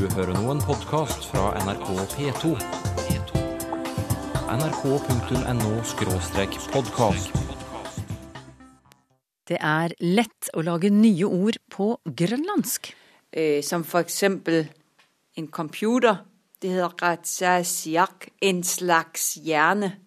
Du hører nå en podkast fra NRK P2. nrk.no podkast. Det er lett å lage nye ord på grønlandsk. Eh, som for eksempel en computer. Det heter Ratsasiak, en slags hjerne.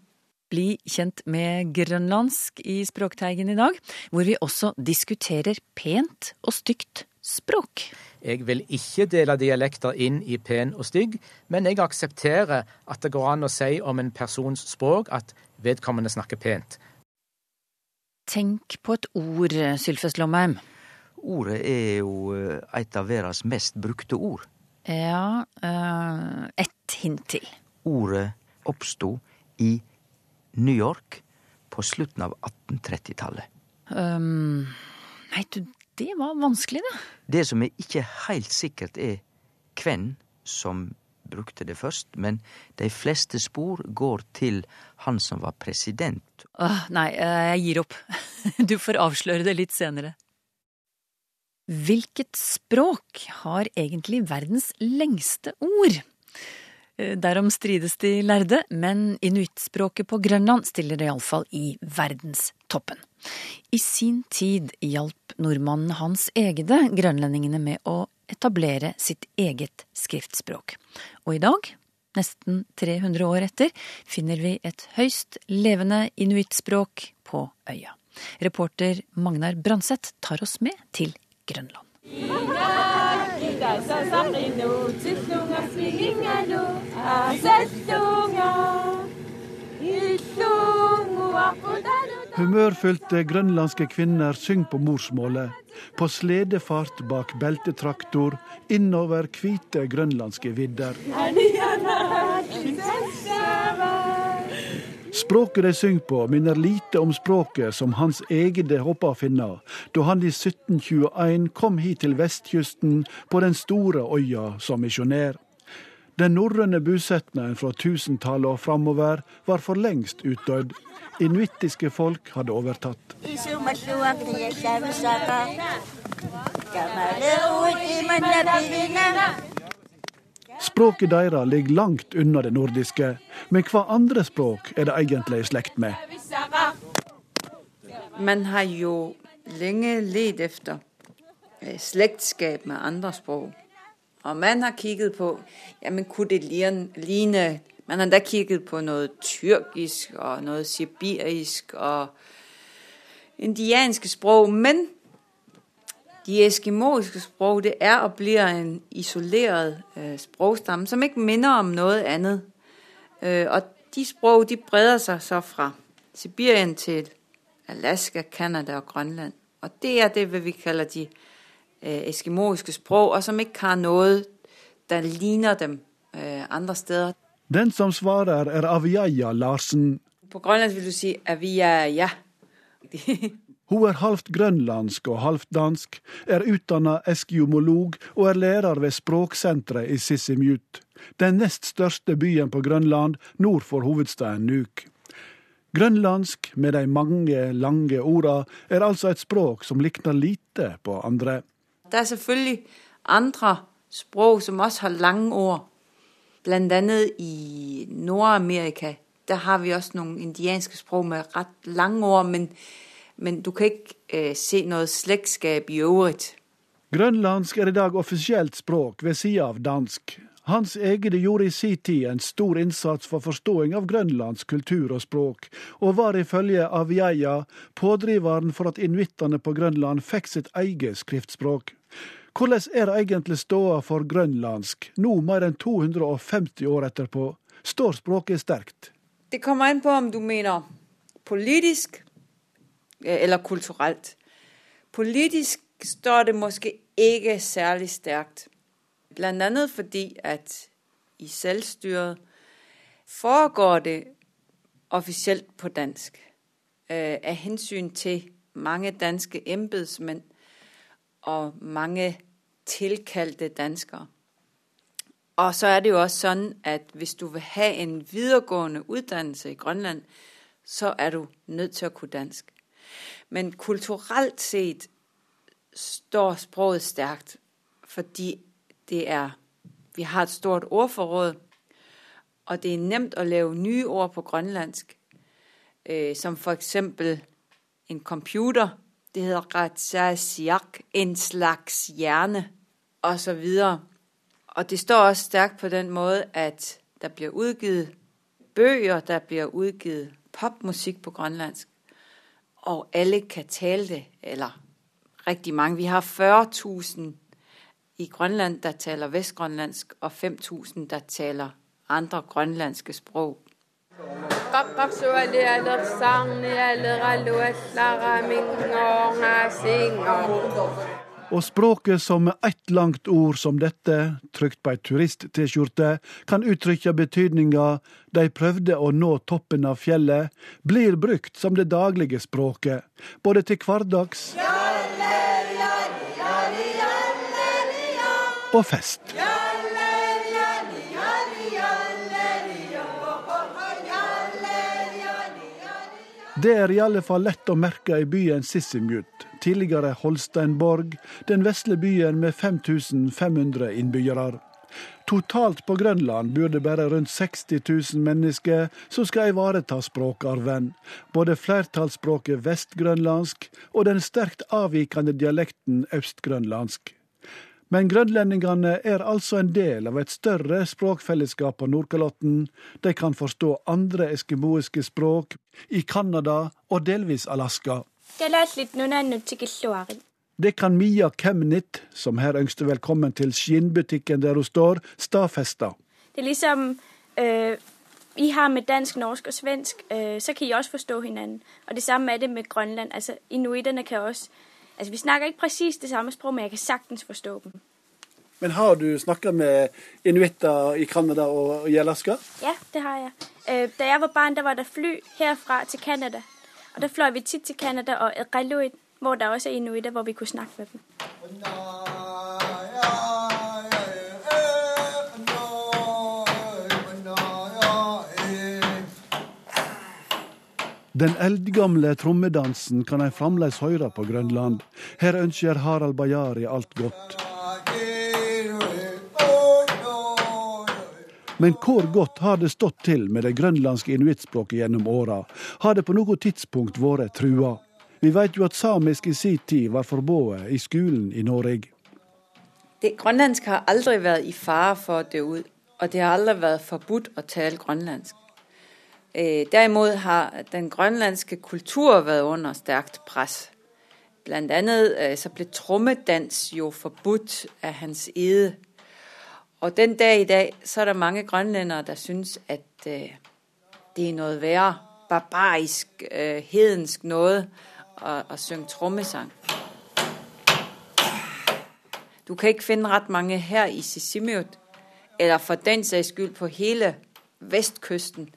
Bli kjent med grønlandsk i Språkteigen i dag, hvor vi også diskuterer pent og stygt språk. Jeg vil ikke dele dialekter inn i pen og stygg, men jeg aksepterer at det går an å si om en persons språk at vedkommende snakker pent. Tenk på et ord, Sylfest Lomheim. Ordet er jo eh, et av verdens mest brukte ord. Ja, uh, ett hint til. Ordet oppsto i New York på slutten av 1830-tallet. Um, nei, du, det var vanskelig, det. Det som er ikke heilt sikkert, er hvem som brukte det først, men de fleste spor går til han som var president. Åh, nei, eh, jeg gir opp. Du får avsløre det litt senere. Hvilket språk har egentlig verdens lengste ord? Eh, Derom strides de lærde, men inuittspråket på Grønland stiller iallfall i verdenstoppen. I sin tid hjalp nordmannen Hans Egede grønlendingene med å etablere sitt eget skriftspråk. Og i dag, nesten 300 år etter, finner vi et høyst levende inuittspråk på øya. Reporter Magnar Branseth tar oss med til Grønland. Humørfylte grønlandske kvinner synger på morsmålet. På sledefart bak beltetraktor innover hvite grønlandske vidder. Språket de synger på, minner lite om språket som Hans egne håpa å finne da han i 1721 kom hit til vestkysten på den store øya som misjonær. Den norrøne bosetningen fra 1000-tallet og framover var for lengst utdødd. Inuittiske folk hadde overtatt. Språket deres ligger langt unna det nordiske, men hva andre språk er det egentlig i slekt med? Man har jo lenge lett etter slektskap med andre sprog. Og man har kigget på, jamen kunne det ligne, man har da kigget på noe tyrkisk og noe sibirisk og indianske sprog, men de eskimoiske sprog, det er og blir en isoleret eh, sprogstamme, som ikke minder om noe annet. Eh, og de sprog, de breder seg så fra Sibirien til Alaska, Kanada og Grønland. Og det er det, vi kaller de øh, eskimoiske språk, og som ikke har noe der ligner dem øh, andre steder. Den som svarer, er Aviaja Larsen. På grønlandsk vil du si at vi er ja. Hun er halvt grønlandsk og halvt dansk, er utdanna eskiomolog og er lærer ved språksenteret i Sissimjut, den nest største byen på Grønland nord for hovedstaden Nuuk. Grønlandsk, med de mange, lange orda, er altså et språk som likner lite på andre. Der er selvfølgelig andre sprog, som også har lange ord. Blandt andet i Nordamerika, der har vi også nogle indianske sprog med ret lange ord, men, men du kan ikke eh, se noget slægtskab i øvrigt. Grønlandsk er i dag offisielt språk ved sida av dansk. Hans Egede gjorde i si tid en stor innsats for forståing av grønlandsk kultur og språk, og var ifølge Avieia pådriveren for at inuittene på Grønland fikk sitt eget skriftspråk. Hvordan er det egentlig ståa for grønlandsk, nå mer enn 250 år etterpå? Står språket sterkt? Det kommer an på, om du mener politisk øh, eller kulturelt. Politisk står det måske ikke særlig stærkt. Andet fordi, at i selvstyret foregår det officielt på dansk. Øh, av hensyn til mange danske embedsmænd og mange tilkalte danskere. Og så er det jo også sådan, at hvis du vil ha en videregående uddannelse i Grønland, så er du nødt til at kunne dansk. Men kulturelt set står sproget stærkt, fordi det er Vi har et stort ordforråd, og det er nemt å lave nye ord på grønlandsk, øh, som eksempel en computer. Det heter ratsasiak, en slags hjerne, osv. Og det står også sterkt på den måte, at der blir utgitt bøger, der blir utgitt popmusikk på grønlandsk. Og alle kan tale det, eller riktig mange. Vi har 40 000 i Grønland, der taler vestgrønlandsk, og 5000 der taler andre grønlandske språk. Og språket som ett langt ord som dette, trykt på ei turist-T-skjorte, kan uttrykke betydninga de prøvde å nå toppen av fjellet, blir brukt som det daglige språket, både til hverdags og fest. Det er i alle fall lett å merke i byen Sissimgut, tidligere Holsteinborg, den vesle byen med 5500 innbyggere. Totalt på Grønland bor det bare rundt 60 000 mennesker som skal ivareta språkarven. Både flertallsspråket vestgrønlandsk og den sterkt avvikende dialekten østgrønlandsk. Men grønlendingene er altså en del av et større språkfellesskap på Nordkalotten. De kan forstå andre eskimoiske språk i Canada og delvis Alaska. Det kan Mia Kemnit, som her ønsker velkommen til skinnbutikken der hun står, stadfeste. Det er liksom øh, I har med dansk, norsk og svensk, øh, så kan I også forstå hverandre. Og det samme er det med Grønland. Altså, inuittene kan også Altså, vi snakker ikke presis det samme språk, men jeg kan sagtens forstå dem. Men har du snakka med inuitter i Canada og i Alaska? Ja, det har jeg. Øh, da jeg var barn, der var der fly herfra til Canada. Og da fløy vi tit til Canada og Iqaluit, hvor der også er inuitter, hvor vi kunne snakke med dem. Den eldgamle trommedansen kan en fremdeles høre på Grønland. Her ønsker Harald Bajari alt godt. Men hvor godt har det stått til med det grønlandske inuittspråket gjennom åra? Har det på noe tidspunkt vært trua? Vi vet jo at samisk i sin tid var forbudt i skolen i Norge. Det grønlandsk har aldri vært i fare for å dø ut, og det har aldri vært forbudt å tale grønlandsk. Øh, derimot har den grønlandske kultur vært under sterkt press. Blant annet øh, så ble trommedans jo forbudt av hans ede. Og den dag i dag så er det mange grønlændere der syns at øh, det er noe verre, barbarisk, hedensk noe å synge trommesang. Du kan ikke finne rett mange her i Sisimiut, eller for den saks skyld på hele vestkysten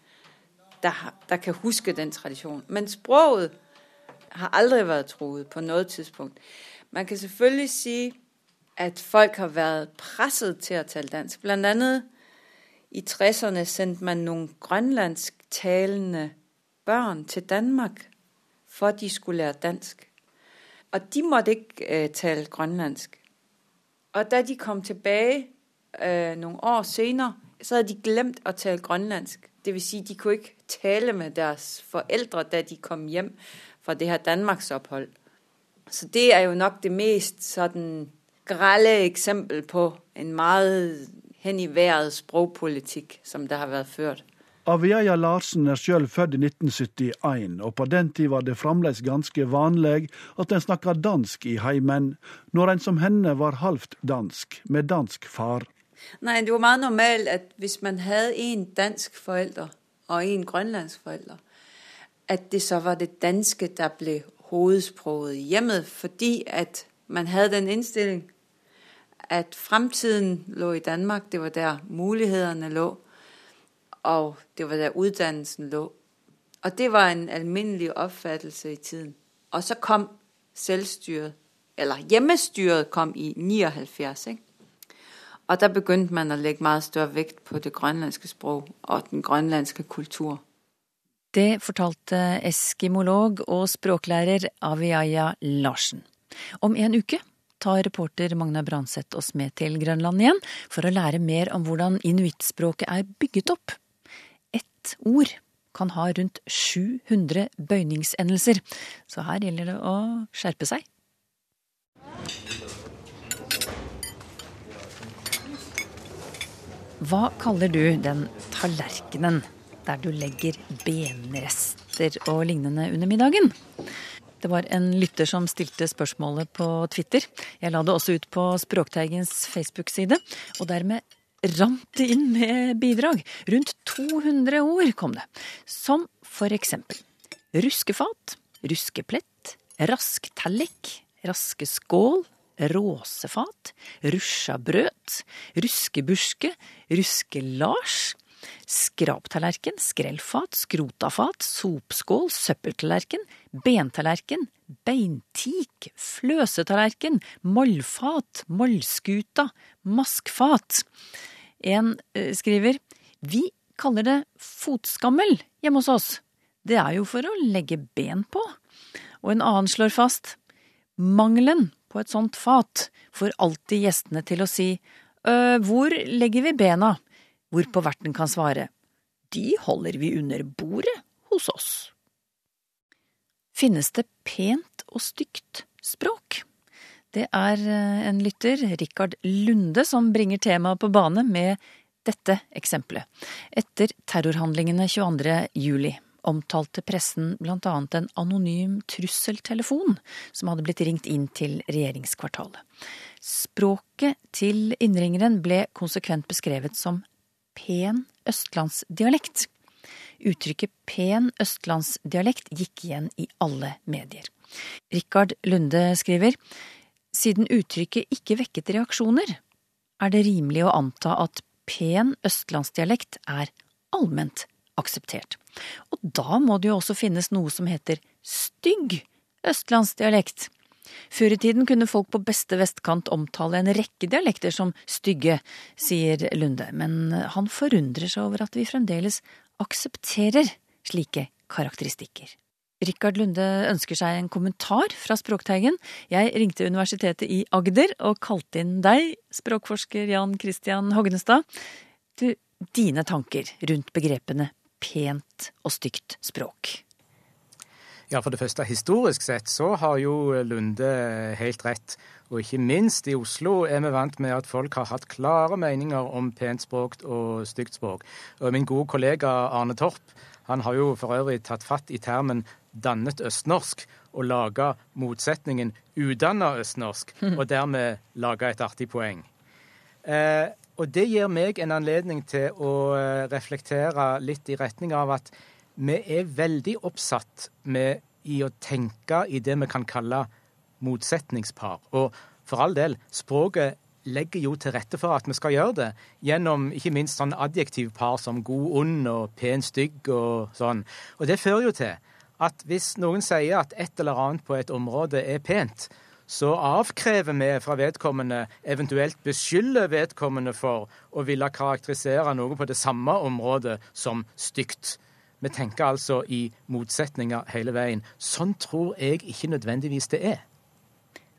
der, der kan huske den tradisjonen. Men språket har aldri vært truet på noe tidspunkt. Man kan selvfølgelig si at folk har vært presset til å tale dansk. Blant annet i 60'erne sendte man noen grønlandsktalende barn til Danmark for at de skulle lære dansk. Og de måtte ikke uh, tale grønlandsk. Og da de kom tilbake uh, noen år senere, så hadde de glemt å tale grønlandsk. Det vil si, de kunne ikke tale med deres forældre, da de kom hjem fra det her Danmarksopphold. Så det er jo nok det mest sådan grelle eksempel på en meget hen i været sprogpolitikk som det har vært ført. Aviaja Larsen er sjøl født i 1971, og på den tid var det fremdeles ganske vanlig at en snakka dansk i heimen, når en som henne var halvt dansk, med dansk far. Nei, det var meget normalt at hvis man hadde en dansk forelder og en grønlandsk forelder, at det så var det danske der ble hovedsproget i hjemmet, fordi at man hadde den innstilling at fremtiden lå i Danmark. Det var der mulighetene lå, og det var der utdannelsen lå. Og det var en alminnelig oppfattelse i tiden. Og så kom selvstyret, eller hjemmestyret kom i 79. Ikke? Og da begynte man å legge mye større vekt på det grønlandske språk og den grønlandske kultur. Det fortalte eskimolog og språklærer Aviaya Larsen. Om en uke tar reporter Magna Branseth oss med til Grønland igjen for å lære mer om hvordan inuittspråket er bygget opp. Ett ord kan ha rundt 700 bøyningsendelser, så her gjelder det å skjerpe seg. Hva kaller du den tallerkenen der du legger benrester og lignende under middagen? Det var en lytter som stilte spørsmålet på Twitter. Jeg la det også ut på Språkteigens Facebook-side, og dermed rant det inn med bidrag. Rundt 200 ord kom det. Som for eksempel ruskefat, ruskeplett, rasktallik, raskeskål, råsefat, rusjabrøt, ruskebuske, ruskelars, skraptallerken, skrellfat, skrotafat, sopskål, søppeltallerken, bentallerken, beintik, fløsetallerken, mollfat, mollskuta, maskfat. En eh, skriver Vi kaller det fotskammel hjemme hos oss. Det er jo for å legge ben på. Og en annen slår fast mangelen et sånt fat får alltid gjestene til å si «Øh, hvor legger vi bena? Hvorpå verten kan svare de holder vi under bordet hos oss. Finnes det pent og stygt språk? Det er en lytter, Rikard Lunde, som bringer temaet på bane med dette eksempelet. Etter terrorhandlingene 22. juli omtalte pressen annet en anonym trusseltelefon som hadde blitt ringt inn til regjeringskvartalet. Språket til innringeren ble konsekvent beskrevet som pen østlandsdialekt. Uttrykket pen østlandsdialekt gikk igjen i alle medier. Rikard Lunde skriver siden uttrykket ikke vekket reaksjoner, er det rimelig å anta at pen østlandsdialekt er allment akseptert. Og da må det jo også finnes noe som heter stygg østlandsdialekt. Før i tiden kunne folk på beste vestkant omtale en rekke dialekter som stygge, sier Lunde, men han forundrer seg over at vi fremdeles aksepterer slike karakteristikker. Rikard Lunde ønsker seg en kommentar fra Språkteigen. Jeg ringte Universitetet i Agder og kalte inn deg, språkforsker Jan Christian Hognestad. Du, dine tanker rundt begrepene pent og stygt språk? Ja, For det første, historisk sett så har jo Lunde helt rett. Og ikke minst i Oslo er vi vant med at folk har hatt klare meninger om pent språk og stygt språk. Og min gode kollega Arne Torp han har jo for øvrig tatt fatt i termen dannet østnorsk og laga motsetningen udanna østnorsk, og dermed laga et artig poeng. Eh, og det gir meg en anledning til å eh, reflektere litt i retning av at vi er veldig oppsatt med i å tenke i det vi kan kalle motsetningspar. Og for all del, språket legger jo til rette for at vi skal gjøre det, gjennom ikke minst sånn adjektivpar som god, ond og pen, stygg og sånn. Og det fører jo til at hvis noen sier at et eller annet på et område er pent, så avkrever vi fra vedkommende, eventuelt beskylder vedkommende for å ville karakterisere noe på det samme området som stygt. Vi tenker altså i motsetninger hele veien. Sånn tror jeg ikke nødvendigvis det er.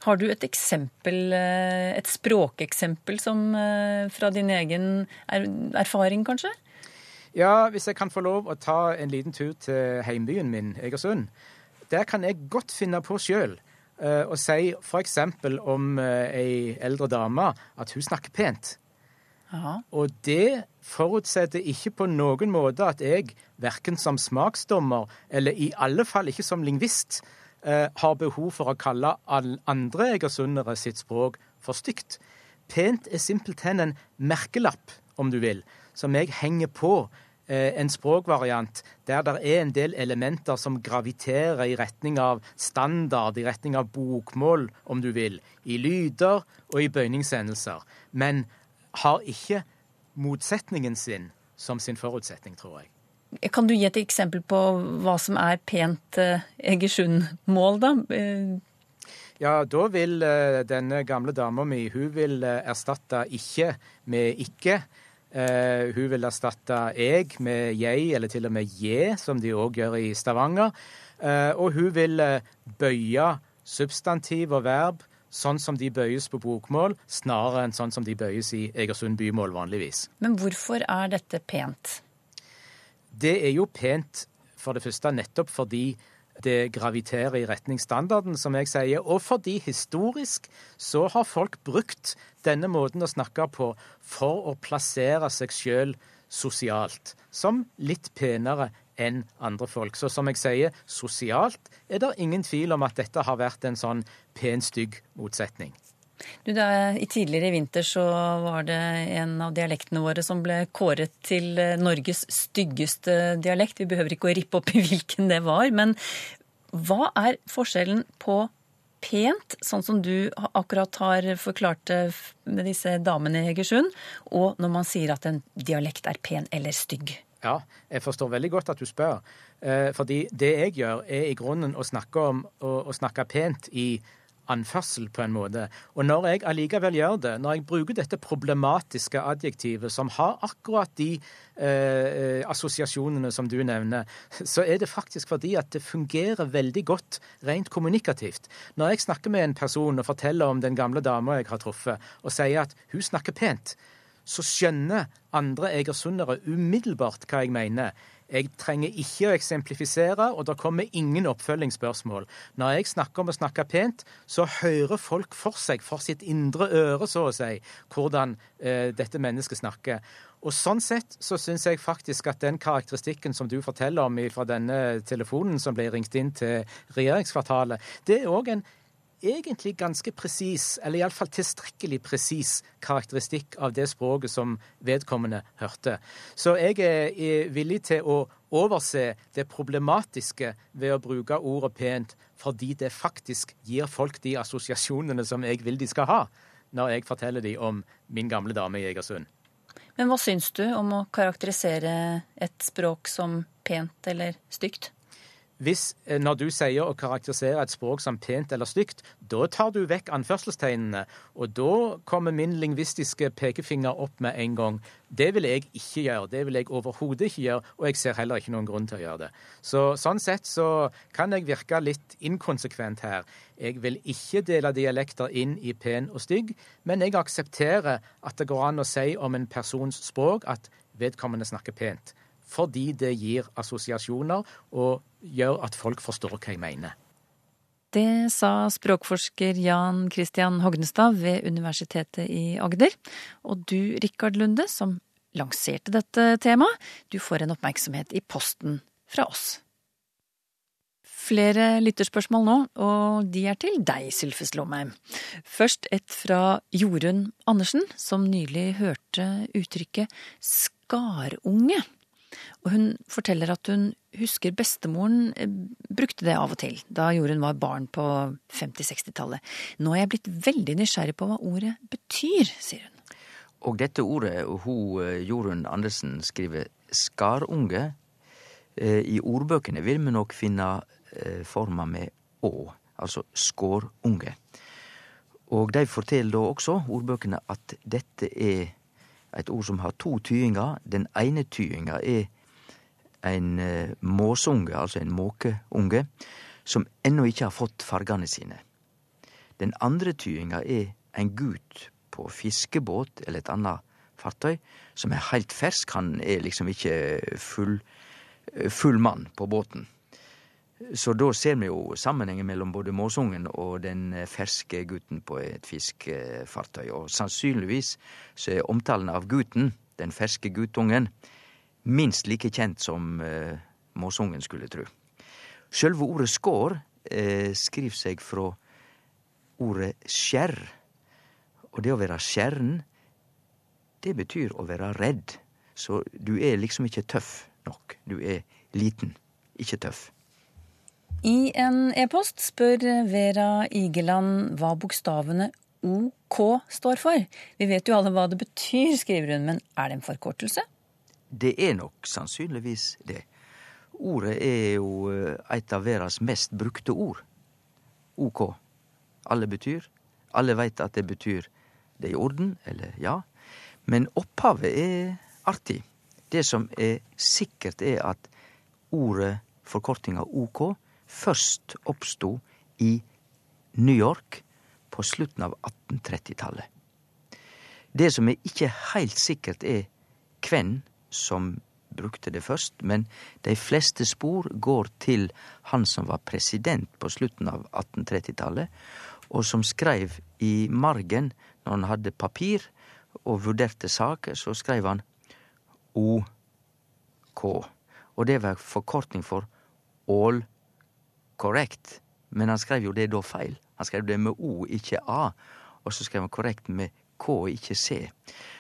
Har du et eksempel, eh, et språkeksempel som eh, fra din egen erfaring, kanskje? Ja, hvis jeg kan få lov å ta en liten tur til heimbyen min, Egersund. Der kan jeg godt finne på sjøl og si f.eks. om eh, ei eldre dame at hun snakker pent. Aha. Og det forutsetter ikke på noen måte at jeg, verken som smaksdommer eller i alle fall ikke som lingvist, eh, har behov for å kalle alle andre egersundere sitt språk for stygt. Pent er simpelthen en merkelapp, om du vil, som jeg henger på Eh, en språkvariant der det er en del elementer som graviterer i retning av standard, i retning av bokmål, om du vil, i lyder og i bøyningsendelser, men har ikke motsetningen sin som sin forutsetning, tror jeg. Kan du gi et eksempel på hva som er pent eh, Egersund-mål, da? Eh, ja, da vil denne gamle dama mi hun vil erstatte ikke med ikke. Uh, hun vil erstatte jeg med jeg, eller til og med je, som de òg gjør i Stavanger. Uh, og hun vil uh, bøye substantiv og verb sånn som de bøyes på bokmål, snarere enn sånn som de bøyes i Egersund bymål vanligvis. Men hvorfor er dette pent? Det er jo pent for det første nettopp fordi det graviterer i retning standarden, som jeg sier, og fordi historisk så har folk brukt denne måten å snakke på for å plassere seg sjøl sosialt, som litt penere enn andre folk. Så som jeg sier, sosialt er det ingen tvil om at dette har vært en sånn pen, stygg motsetning. Du, da, i Tidligere i vinter så var det en av dialektene våre som ble kåret til eh, Norges styggeste dialekt. Vi behøver ikke å rippe opp i hvilken det var. Men hva er forskjellen på pent, sånn som du akkurat har forklart det med disse damene i Egersund, og når man sier at en dialekt er pen eller stygg? Ja, jeg forstår veldig godt at du spør. Eh, fordi det jeg gjør, er i grunnen å snakke om å, snakke pent i anførsel, på en måte. Og når jeg allikevel gjør det, når jeg bruker dette problematiske adjektivet som har akkurat de eh, assosiasjonene som du nevner, så er det faktisk fordi at det fungerer veldig godt rent kommunikativt. Når jeg snakker med en person og forteller om den gamle dama jeg har truffet, og sier at hun snakker pent, så skjønner andre egersundere umiddelbart hva jeg mener. Jeg trenger ikke å eksemplifisere, og det kommer ingen oppfølgingsspørsmål. Når jeg snakker om å snakke pent, så hører folk for seg, for sitt indre øre, så å si, hvordan eh, dette mennesket snakker. Og Sånn sett så syns jeg faktisk at den karakteristikken som du forteller om fra denne telefonen som ble ringt inn til regjeringskvartalet, det er òg en egentlig ganske presis, eller iallfall tilstrekkelig presis, karakteristikk av det språket som vedkommende hørte. Så jeg er villig til å overse det problematiske ved å bruke ordet pent, fordi det faktisk gir folk de assosiasjonene som jeg vil de skal ha, når jeg forteller dem om min gamle dame i Egersund. Men hva syns du om å karakterisere et språk som pent eller stygt? Hvis, eh, når du sier å karakterisere et språk som pent eller stygt, da tar du vekk anførselstegnene, og da kommer min lingvistiske pekefinger opp med en gang. Det vil jeg ikke gjøre. Det vil jeg overhodet ikke gjøre, og jeg ser heller ikke noen grunn til å gjøre det. Så Sånn sett så kan jeg virke litt inkonsekvent her. Jeg vil ikke dele dialekter inn i pen og stygg, men jeg aksepterer at det går an å si om en persons språk at vedkommende snakker pent fordi det gir assosiasjoner og gjør at folk forstår hva jeg mener. Det sa språkforsker Jan Christian Hognestad ved Universitetet i Agder. Og du, Rikard Lunde, som lanserte dette temaet, du får en oppmerksomhet i posten fra oss. Flere lytterspørsmål nå, og de er til deg, Sylfes Lomheim. Først et fra Jorunn Andersen, som nylig hørte uttrykket skarunge og hun forteller at hun husker bestemoren eh, brukte det av og til, da Jorunn var barn på 50-60-tallet. Nå er jeg blitt veldig nysgjerrig på hva ordet betyr, sier hun. Og dette ordet, hun eh, Jorunn Andersen skriver skarunge. Eh, I ordbøkene vil vi nok finne forma med å, altså skårunge. Og de forteller da også, ordbøkene, at dette er et ord som har to tydingar. Den ene tyinga er en eh, måsunge, altså en måkeunge, som ennå ikkje har fått fargane sine. Den andre tyinga er ein gut på fiskebåt eller et anna fartøy som er heilt fersk. Han er liksom ikkje full, eh, full mann på båten. Så da ser vi jo sammenhengen mellom både måsungen og den eh, ferske gutten på et fiskefartøy. Og sannsynligvis så er omtalen av gutten, den ferske guttungen, minst like kjent som eh, måsungen skulle tru. Sjølve ordet skår eh, skriv seg fra ordet skjerr. Og det å være skjern, det betyr å være redd. Så du er liksom ikke tøff nok. Du er liten, ikke tøff. I en e-post spør Vera Igeland hva bokstavene OK står for. Vi vet jo alle hva det betyr, skriver hun, men er det en forkortelse? Det er nok sannsynligvis det. Ordet er jo eh, et av verdens mest brukte ord. OK. Alle betyr. Alle veit at det betyr det er i orden, eller ja. Men opphavet er artig. Det som er sikkert, er at ordet, forkortinga OK, først oppsto i New York på slutten av 1830-tallet. Det som er ikke heilt sikkert, er hvem som brukte det først, men de fleste spor går til han som var president på slutten av 1830-tallet, og som skreiv i margen når han hadde papir og vurderte saker, så skreiv han OK. Og det var forkortning for All Correct. Men han skrev jo det da feil. Han skrev det med O, ikke A. Og så skrev han korrekt med K, ikke C.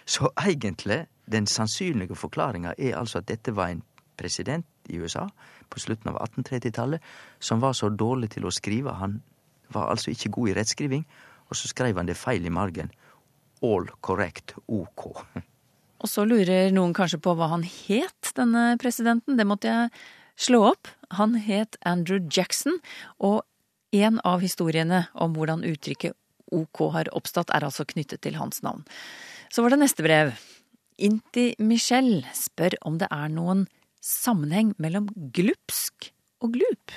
Så egentlig, den sannsynlige forklaringa er altså at dette var en president i USA på slutten av 1830-tallet som var så dårlig til å skrive. Han var altså ikke god i rettskriving, og så skrev han det feil i margen. All correct, OK. Og så lurer noen kanskje på hva han het, denne presidenten. Det måtte jeg slå opp. Han het Andrew Jackson, og en av historiene om hvordan uttrykket OK har oppstått, er altså knyttet til hans navn. Så var det neste brev. Inti Michelle spør om det er noen sammenheng mellom glupsk og glup.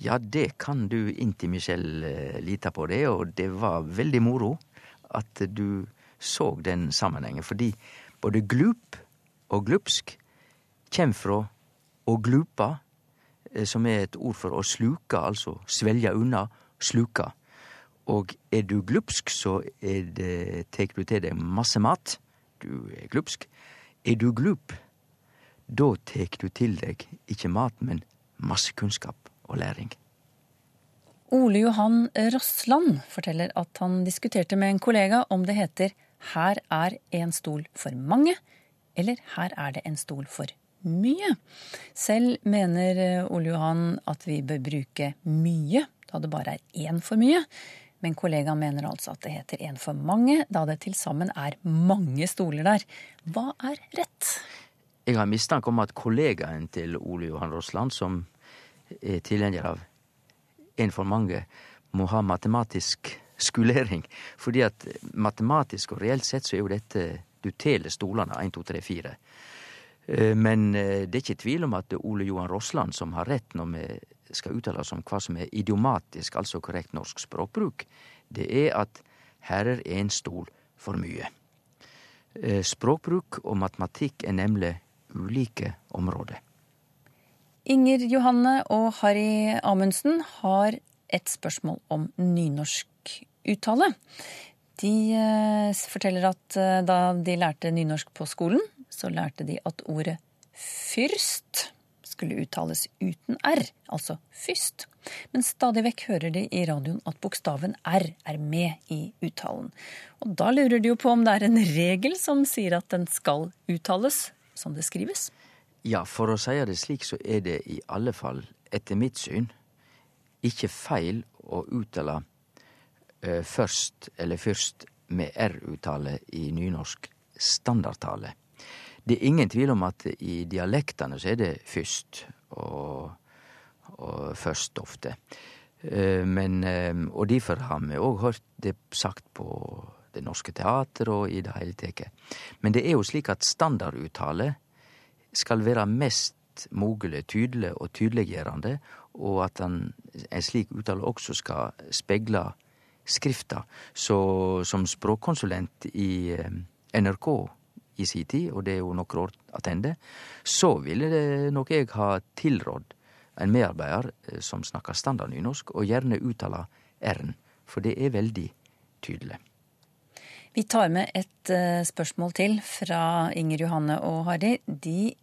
Ja, det kan du Inti Michelle lite lita på det, og det var veldig moro at du så den sammenhengen, fordi både glup og glupsk kjem fra å glupa, eh, som er et ord for å sluke, altså svelge unna, sluka. Og er du glupsk, så tek du til deg masse mat. Du er glupsk. Er du glup, da tek du til deg ikke mat, men masse kunnskap og læring. Ole Johan Rossland forteller at han diskuterte med en kollega om det heter Her er en stol for mange, eller Her er det en stol for mye. Selv mener eh, Ole Johan at vi bør bruke mye, da det bare er én for mye. Men kollegaen mener altså at det heter én for mange, da det til sammen er mange stoler der. Hva er rett? Jeg har mistanke om at kollegaen til Ole Johan Rossland, som er tilhenger av en for mange, må ha matematisk skulering. Fordi at matematisk og reelt sett så er jo dette Du teler stolene. Én, to, tre, fire. Eh, men eh, det er ikke tvil om at Ole Johan Rossland som har rett når vi skal uttale oss om hva som er idiomatisk, altså korrekt norsk språkbruk. Det er at her er en stol for mye. Eh, språkbruk og matematikk er nemlig ulike områder. Inger Johanne og Harry Amundsen har et spørsmål om nynorsk uttale. De forteller at da de lærte nynorsk på skolen, så lærte de at ordet fyrst skulle uttales uten r, altså fyst. Men stadig vekk hører de i radioen at bokstaven r er med i uttalen. Og da lurer de jo på om det er en regel som sier at den skal uttales som det skrives. Ja, for å si det slik, så er det i alle fall, etter mitt syn, ikke feil å uttale uh, først eller fyrst med r-uttale i nynorsk standardtale. Det er ingen tvil om at i dialektene så er det først, og, og først ofte. Men, og derfor har vi òg hørt det sagt på Det Norske Teatret og i det hele tatt. Men det er jo slik at standarduttale skal være mest mulig tydelig og tydeliggjørende, og at en, en slik uttale også skal spegle skrifta. Så som språkkonsulent i NRK i si tid, og det er jo noen år attende, så ville det nok jeg ha tilrådd en medarbeider som snakkar standardnynorsk, og gjerne uttaler r-en, for det er veldig tydelig. Vi tar med et spørsmål til fra Inger Johanne og Harry. De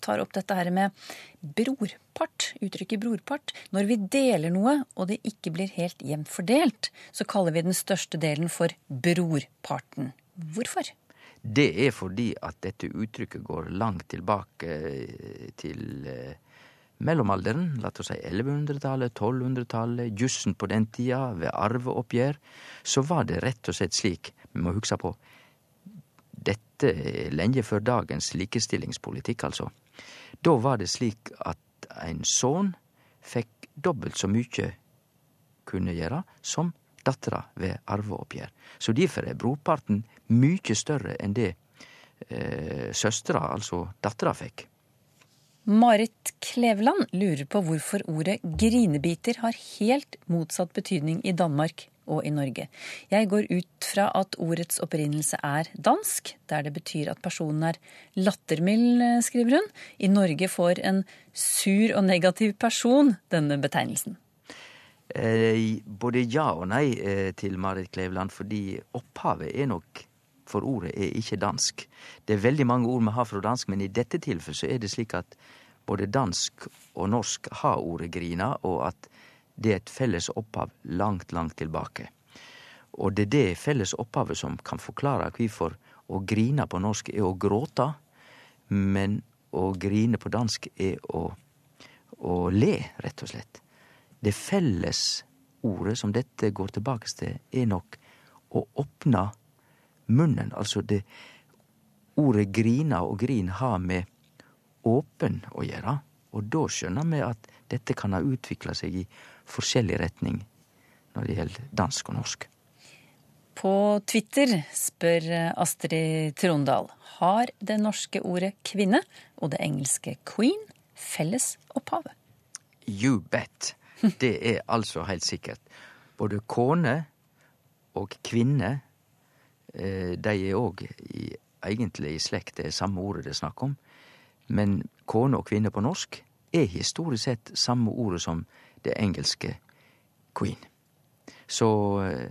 tar opp dette her med brorpart, uttrykket brorpart. Når vi deler noe og det ikke blir helt jevnt fordelt, så kaller vi den største delen for brorparten. Hvorfor? Det er fordi at dette uttrykket går langt tilbake til mellomalderen, la oss si 1100-tallet, 1200-tallet, jussen på den tida, ved arveoppgjør, så var det rett og slett slik, vi må huske på, dette lenge før dagens likestillingspolitikk, altså. Da var det slik at ein sønn fikk dobbelt så mykje kunne gjøre som dattera ved arveoppgjør. Så derfor er brorparten mykje større enn det eh, søstera, altså dattera, fikk. Marit Kleveland lurer på hvorfor ordet grinebiter har helt motsatt betydning i Danmark og i Norge. Jeg går ut fra at ordets opprinnelse er dansk, der det betyr at personen er lattermild, skriver hun. I Norge får en sur og negativ person denne betegnelsen. Eh, både ja og nei eh, til Marit Kleveland, fordi opphavet er nok for ordet er ikke dansk. Det er veldig mange ord vi har fra dansk, men i dette tilfellet så er det slik at både dansk og norsk har ordet grina, og at det er et felles opphav langt, langt tilbake. Og det er det felles opphavet som kan forklare hvorfor å grine på norsk er å gråte, men å grine på dansk er å, å le, rett og slett. Det felles ordet som dette går tilbake til, er nok å åpne munnen. Altså det ordet grina og grin har med åpen å gjøre. Og da skjønner vi at dette kan ha utvikla seg i forskjellig retning når det gjelder dansk og norsk. På Twitter spør Astrid Trondal har det norske ordet kvinne og det engelske queen felles opphavet. You bet. Det er altså helt sikkert. Både kone og kvinne, eh, de er òg egentlig i slekt, det er samme ordet det er snakk om. Men kone og kvinne på norsk er historisk sett samme ordet som det engelske queen. Så eh,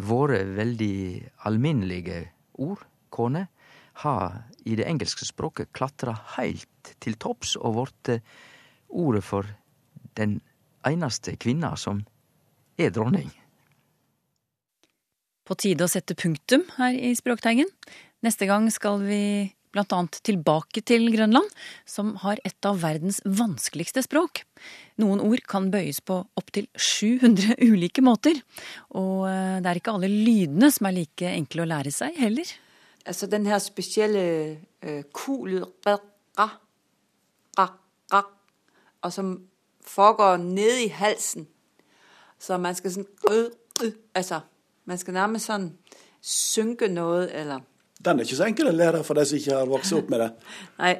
våre veldig alminnelige ord, kone, har i det engelske språket klatra heilt til topps og vorte ordet for den einaste kvinne som er dronning. På tide å sette punktum her i Språkteigen. Neste gang skal vi bl.a. tilbake til Grønland, som har et av verdens vanskeligste språk. Noen ord kan bøyes på opptil 700 ulike måter. Og eh, det er ikke alle lydene som er like enkle å lære seg heller. Altså den her spesielle uh, ku-lyd, ra, ra, ra, og som foregår nede i halsen. Så man skal sånn øh, øh, Altså, man skal nærmest sånn synke noe, eller Den er ikke så enkel å lære for de som ikke har vokst opp med det. Nei,